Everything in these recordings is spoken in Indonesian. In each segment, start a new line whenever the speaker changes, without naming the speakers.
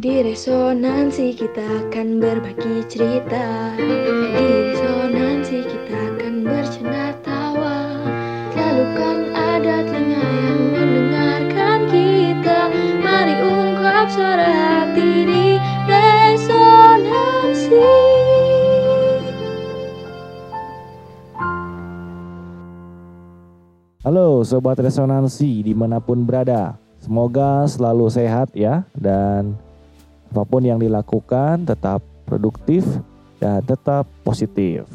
Di resonansi kita akan berbagi cerita. Di resonansi kita akan bercanda tawa. Selalu kan ada telinga yang mendengarkan kita. Mari ungkap suara hati di resonansi.
Halo Sobat Resonansi di mana pun berada. Semoga selalu sehat ya Dan apa pun yang dilakukan tetap produktif dan tetap positif.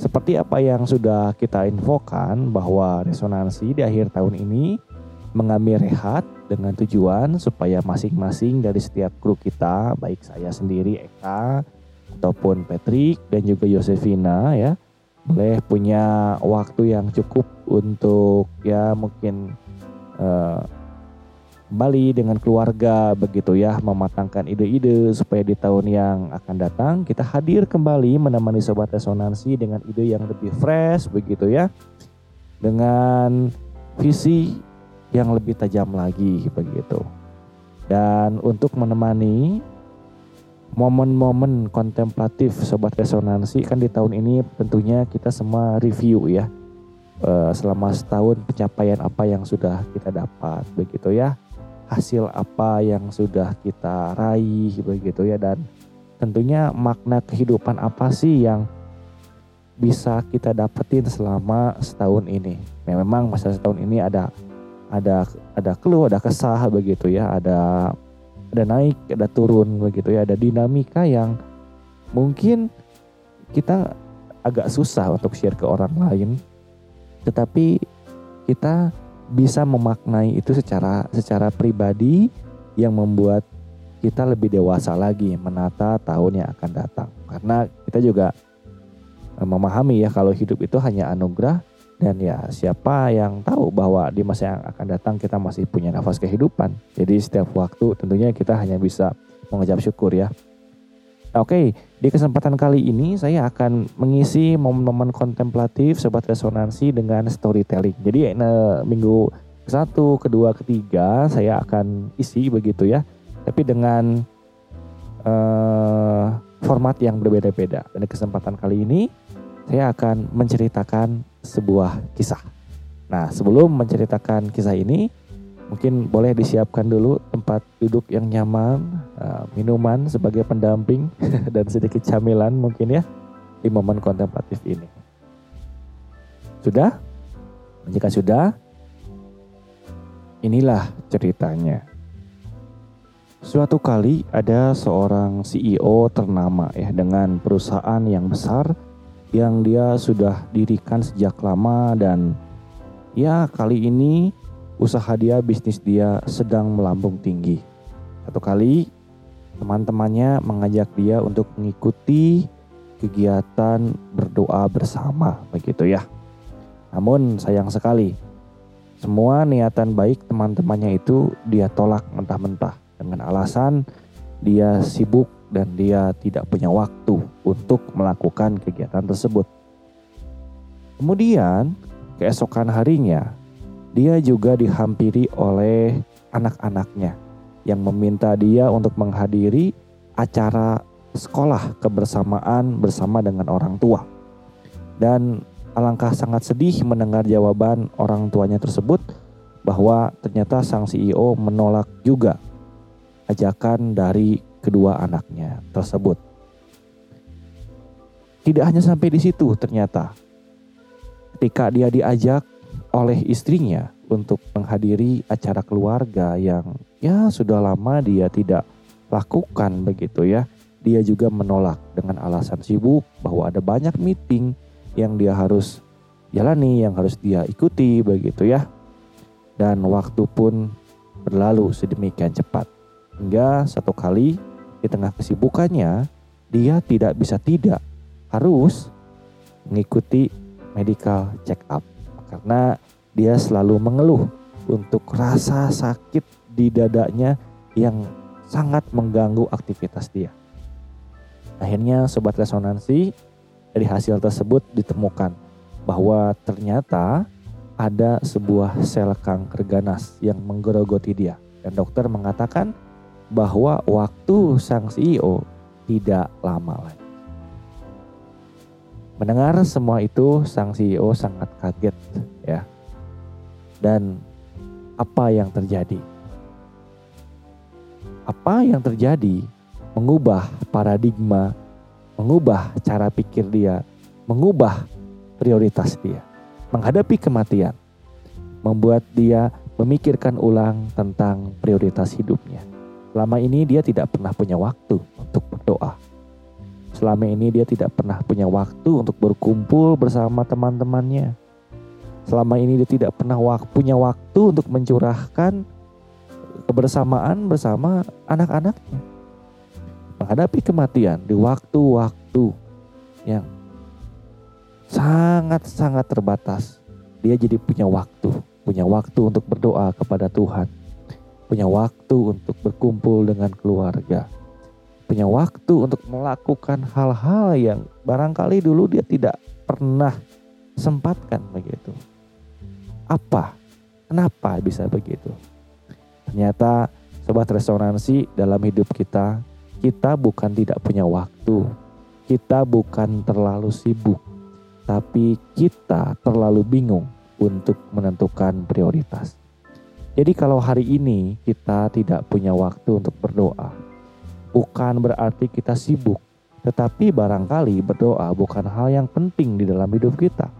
Seperti apa yang sudah kita infokan bahwa resonansi di akhir tahun ini Mengambil rehat dengan tujuan supaya masing-masing dari setiap kru kita Baik saya sendiri Eka ataupun Patrick dan juga Yosefina ya boleh punya waktu yang cukup untuk ya mungkin uh, kembali dengan keluarga begitu ya mematangkan ide-ide supaya di tahun yang akan datang kita hadir kembali menemani sobat resonansi dengan ide yang lebih fresh begitu ya. Dengan visi yang lebih tajam lagi begitu. Dan untuk menemani momen-momen kontemplatif sobat resonansi kan di tahun ini tentunya kita semua review ya uh, selama setahun pencapaian apa yang sudah kita dapat begitu ya hasil apa yang sudah kita raih begitu ya. Dan tentunya makna kehidupan apa sih yang bisa kita dapetin selama setahun ini? Ya, memang masa setahun ini ada ada ada keluh ada kesah begitu ya. Ada ada naik, ada turun begitu ya, ada dinamika yang mungkin kita agak susah untuk share ke orang lain, tetapi kita bisa memaknai itu secara secara pribadi yang membuat kita lebih dewasa lagi menata tahun yang akan datang. Karena kita juga eh, memahami ya kalau hidup itu hanya anugerah dan ya siapa yang tahu bahwa di masa yang akan datang kita masih punya nafas kehidupan. Jadi setiap waktu tentunya kita hanya bisa mengucap syukur ya. Oke, di kesempatan kali ini saya akan mengisi momen-momen kontemplatif Sobat Resonansi dengan storytelling. Jadi nah, minggu ke satu, kedua, ketiga saya akan isi begitu ya. Tapi dengan uh, format yang berbeda-beda. Dan di kesempatan kali ini saya akan menceritakan sebuah kisah. Nah, sebelum menceritakan kisah ini, mungkin boleh disiapkan dulu tempat duduk yang nyaman, uh, minuman sebagai pendamping dan sedikit camilan mungkin ya di momen kontemplatif ini. Sudah? Jika sudah, inilah ceritanya. Suatu kali ada seorang CEO ternama ya dengan perusahaan yang besar yang dia sudah dirikan sejak lama dan ya kali ini usaha dia bisnis dia sedang melambung tinggi. Satu kali teman-temannya mengajak dia untuk mengikuti kegiatan berdoa bersama begitu ya. Namun sayang sekali semua niatan baik teman-temannya itu dia tolak mentah-mentah dengan alasan dia sibuk dan dia tidak punya waktu untuk melakukan kegiatan tersebut. Kemudian, keesokan harinya, dia juga dihampiri oleh anak-anaknya yang meminta dia untuk menghadiri acara sekolah kebersamaan bersama dengan orang tua. Dan alangkah sangat sedih mendengar jawaban orang tuanya tersebut bahwa ternyata sang CEO menolak juga ajakan dari kedua anaknya tersebut. Tidak hanya sampai di situ ternyata. Ketika dia diajak oleh istrinya untuk menghadiri acara keluarga yang ya sudah lama dia tidak lakukan begitu ya. Dia juga menolak dengan alasan sibuk bahwa ada banyak meeting yang dia harus jalani, yang harus dia ikuti begitu ya. Dan waktu pun berlalu sedemikian cepat. Hingga satu kali di tengah kesibukannya, dia tidak bisa tidak harus mengikuti medical check up karena dia selalu mengeluh untuk rasa sakit di dadanya yang sangat mengganggu aktivitas dia. Akhirnya sobat resonansi dari hasil tersebut ditemukan bahwa ternyata ada sebuah sel kanker ganas yang menggerogoti dia dan dokter mengatakan bahwa waktu sang CEO tidak lama lagi. Mendengar semua itu, sang CEO sangat kaget ya. Dan apa yang terjadi? Apa yang terjadi mengubah paradigma, mengubah cara pikir dia, mengubah prioritas dia. Menghadapi kematian, membuat dia memikirkan ulang tentang prioritas hidupnya. Selama ini dia tidak pernah punya waktu untuk Selama ini dia tidak pernah punya waktu untuk berkumpul bersama teman-temannya. Selama ini dia tidak pernah wak punya waktu untuk mencurahkan kebersamaan bersama anak-anaknya. Menghadapi kematian di waktu-waktu yang sangat-sangat terbatas. Dia jadi punya waktu, punya waktu untuk berdoa kepada Tuhan, punya waktu untuk berkumpul dengan keluarga, punya waktu untuk melakukan hal-hal yang barangkali dulu dia tidak pernah sempatkan begitu. Apa? Kenapa bisa begitu? Ternyata sobat resonansi dalam hidup kita, kita bukan tidak punya waktu. Kita bukan terlalu sibuk, tapi kita terlalu bingung untuk menentukan prioritas. Jadi kalau hari ini kita tidak punya waktu untuk berdoa, bukan berarti kita sibuk, tetapi barangkali berdoa bukan hal yang penting di dalam hidup kita.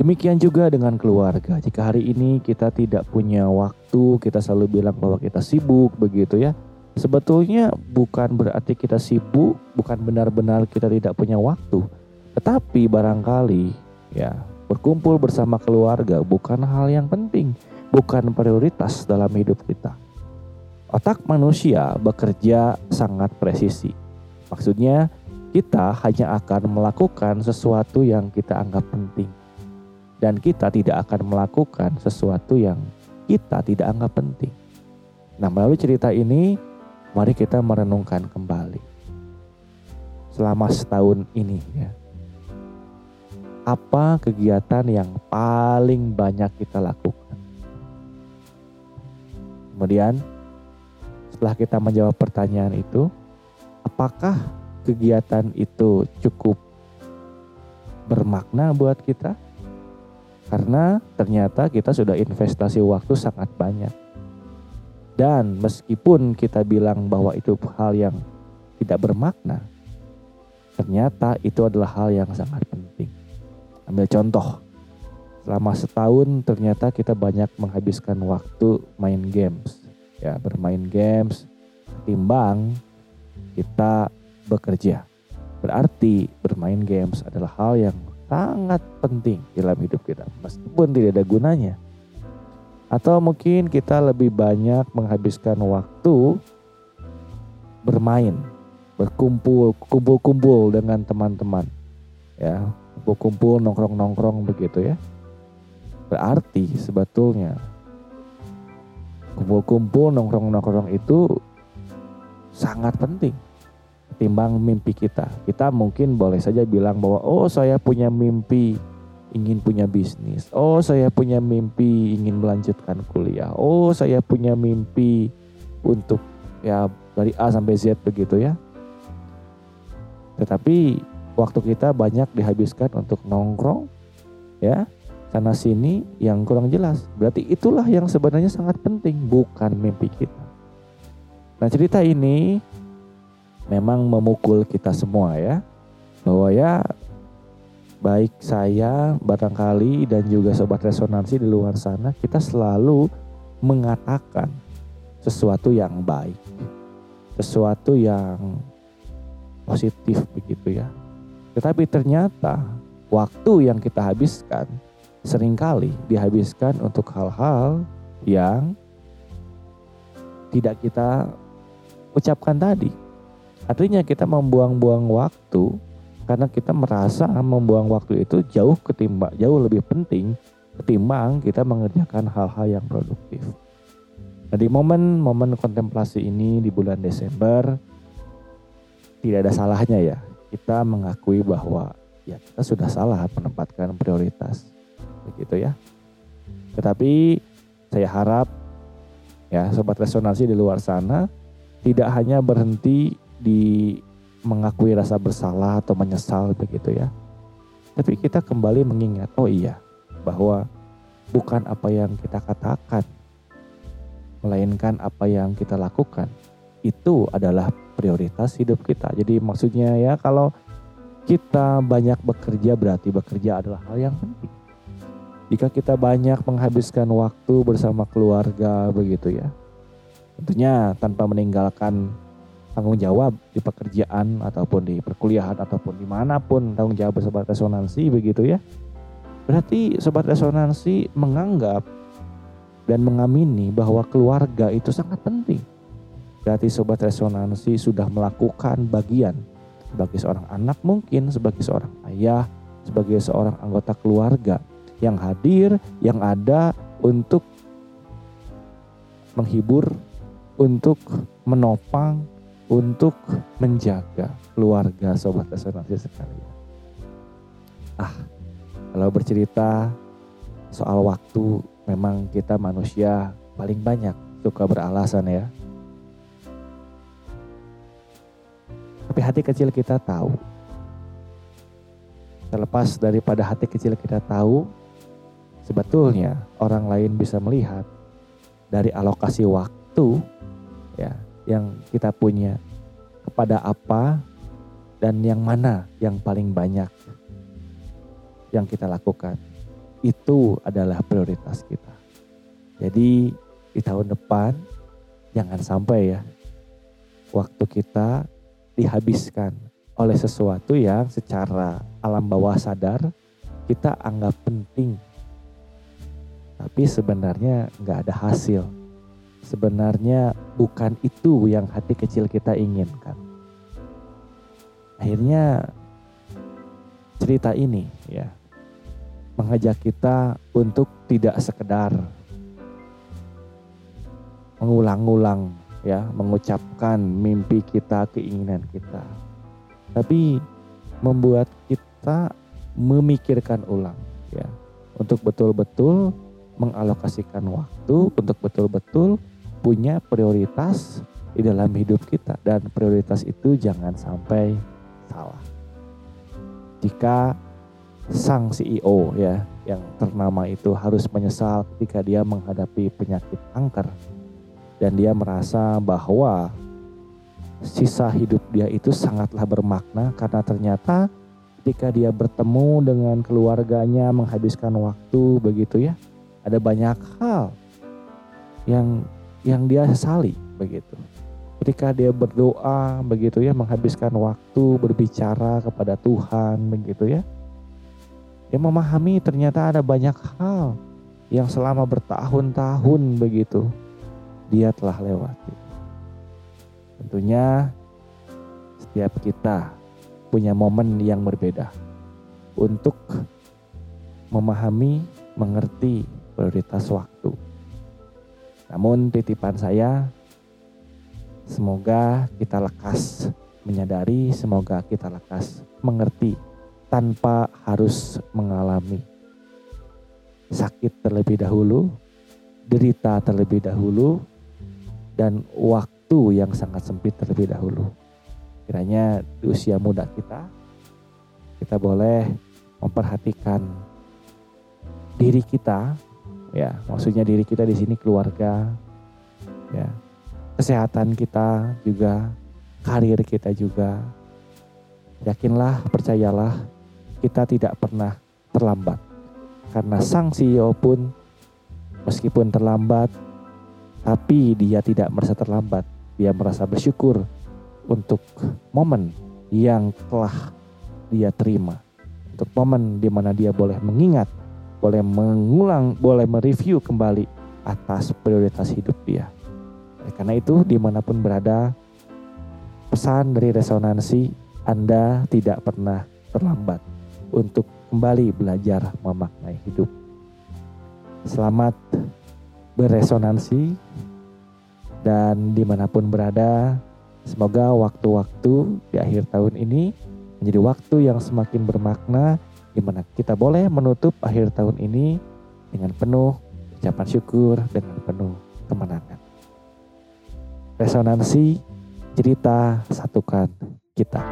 Demikian juga dengan keluarga. Jika hari ini kita tidak punya waktu, kita selalu bilang bahwa kita sibuk begitu ya. Sebetulnya bukan berarti kita sibuk, bukan benar-benar kita tidak punya waktu. Tetapi barangkali ya, berkumpul bersama keluarga bukan hal yang penting, bukan prioritas dalam hidup kita. Otak manusia bekerja sangat presisi. Maksudnya, kita hanya akan melakukan sesuatu yang kita anggap penting, dan kita tidak akan melakukan sesuatu yang kita tidak anggap penting. Nah, melalui cerita ini, mari kita merenungkan kembali selama setahun ini, ya. Apa kegiatan yang paling banyak kita lakukan? Kemudian, setelah kita menjawab pertanyaan itu, apakah kegiatan itu cukup bermakna buat kita? Karena ternyata kita sudah investasi waktu sangat banyak. Dan meskipun kita bilang bahwa itu hal yang tidak bermakna, ternyata itu adalah hal yang sangat penting. Ambil contoh, selama setahun ternyata kita banyak menghabiskan waktu main games ya bermain games timbang kita bekerja. Berarti bermain games adalah hal yang sangat penting dalam hidup kita meskipun tidak ada gunanya. Atau mungkin kita lebih banyak menghabiskan waktu bermain, berkumpul, kumpul-kumpul dengan teman-teman. Ya, kumpul-kumpul nongkrong-nongkrong begitu ya. Berarti sebetulnya kumpul-kumpul nongkrong-nongkrong itu sangat penting timbang mimpi kita. Kita mungkin boleh saja bilang bahwa oh saya punya mimpi ingin punya bisnis. Oh saya punya mimpi ingin melanjutkan kuliah. Oh saya punya mimpi untuk ya dari A sampai Z begitu ya. Tetapi waktu kita banyak dihabiskan untuk nongkrong ya sana sini yang kurang jelas. Berarti itulah yang sebenarnya sangat penting, bukan mimpi kita. Nah cerita ini memang memukul kita semua ya. Bahwa ya baik saya barangkali dan juga sobat resonansi di luar sana kita selalu mengatakan sesuatu yang baik. Sesuatu yang positif begitu ya. Tetapi ternyata waktu yang kita habiskan sering kali dihabiskan untuk hal-hal yang tidak kita ucapkan tadi. Artinya kita membuang-buang waktu karena kita merasa membuang waktu itu jauh ketimbang jauh lebih penting ketimbang kita mengerjakan hal-hal yang produktif. Nah, di momen-momen kontemplasi ini di bulan Desember tidak ada salahnya ya kita mengakui bahwa ya kita sudah salah menempatkan prioritas begitu ya. Tetapi saya harap Ya, sobat resonansi di luar sana tidak hanya berhenti di mengakui rasa bersalah atau menyesal begitu ya. Tapi kita kembali mengingat, oh iya, bahwa bukan apa yang kita katakan, melainkan apa yang kita lakukan. Itu adalah prioritas hidup kita. Jadi maksudnya ya kalau kita banyak bekerja berarti bekerja adalah hal yang penting. Jika kita banyak menghabiskan waktu bersama keluarga begitu ya. Tentunya tanpa meninggalkan tanggung jawab di pekerjaan ataupun di perkuliahan ataupun di mana pun tanggung jawab sobat resonansi begitu ya. Berarti sobat resonansi menganggap dan mengamini bahwa keluarga itu sangat penting. Berarti sobat resonansi sudah melakukan bagian sebagai seorang anak mungkin, sebagai seorang ayah, sebagai seorang anggota keluarga yang hadir, yang ada untuk menghibur, untuk menopang, untuk menjaga keluarga sobat resonansi sekalian. Ah, kalau bercerita soal waktu, memang kita manusia paling banyak suka beralasan ya. Tapi hati kecil kita tahu. Terlepas daripada hati kecil kita tahu, sebetulnya orang lain bisa melihat dari alokasi waktu ya yang kita punya kepada apa dan yang mana yang paling banyak yang kita lakukan itu adalah prioritas kita. Jadi di tahun depan jangan sampai ya waktu kita dihabiskan oleh sesuatu yang secara alam bawah sadar kita anggap penting tapi sebenarnya nggak ada hasil. Sebenarnya bukan itu yang hati kecil kita inginkan. Akhirnya cerita ini ya mengajak kita untuk tidak sekedar mengulang-ulang ya mengucapkan mimpi kita, keinginan kita. Tapi membuat kita memikirkan ulang ya untuk betul-betul mengalokasikan waktu untuk betul-betul punya prioritas di dalam hidup kita dan prioritas itu jangan sampai salah. Jika sang CEO ya yang ternama itu harus menyesal ketika dia menghadapi penyakit kanker dan dia merasa bahwa sisa hidup dia itu sangatlah bermakna karena ternyata ketika dia bertemu dengan keluarganya menghabiskan waktu begitu ya ada banyak hal yang yang dia sesali begitu. Ketika dia berdoa begitu ya menghabiskan waktu berbicara kepada Tuhan begitu ya. Dia memahami ternyata ada banyak hal yang selama bertahun-tahun begitu dia telah lewati. Tentunya setiap kita punya momen yang berbeda untuk memahami, mengerti prioritas waktu. Namun titipan saya semoga kita lekas menyadari, semoga kita lekas mengerti tanpa harus mengalami sakit terlebih dahulu, derita terlebih dahulu, dan waktu yang sangat sempit terlebih dahulu. Kiranya di usia muda kita, kita boleh memperhatikan diri kita ya maksudnya diri kita di sini keluarga ya. Kesehatan kita juga karir kita juga. Yakinlah percayalah kita tidak pernah terlambat. Karena sang CEO pun meskipun terlambat tapi dia tidak merasa terlambat. Dia merasa bersyukur untuk momen yang telah dia terima. Untuk momen di mana dia boleh mengingat boleh mengulang, boleh mereview kembali atas prioritas hidup dia. Oleh karena itu, di mana pun berada, pesan dari resonansi Anda tidak pernah terlambat untuk kembali belajar memaknai hidup. Selamat beresonansi dan di mana pun berada, semoga waktu-waktu di akhir tahun ini menjadi waktu yang semakin bermakna di mana kita boleh menutup akhir tahun ini dengan penuh ucapan syukur dengan penuh kemenangan. Resonansi cerita satukan kita.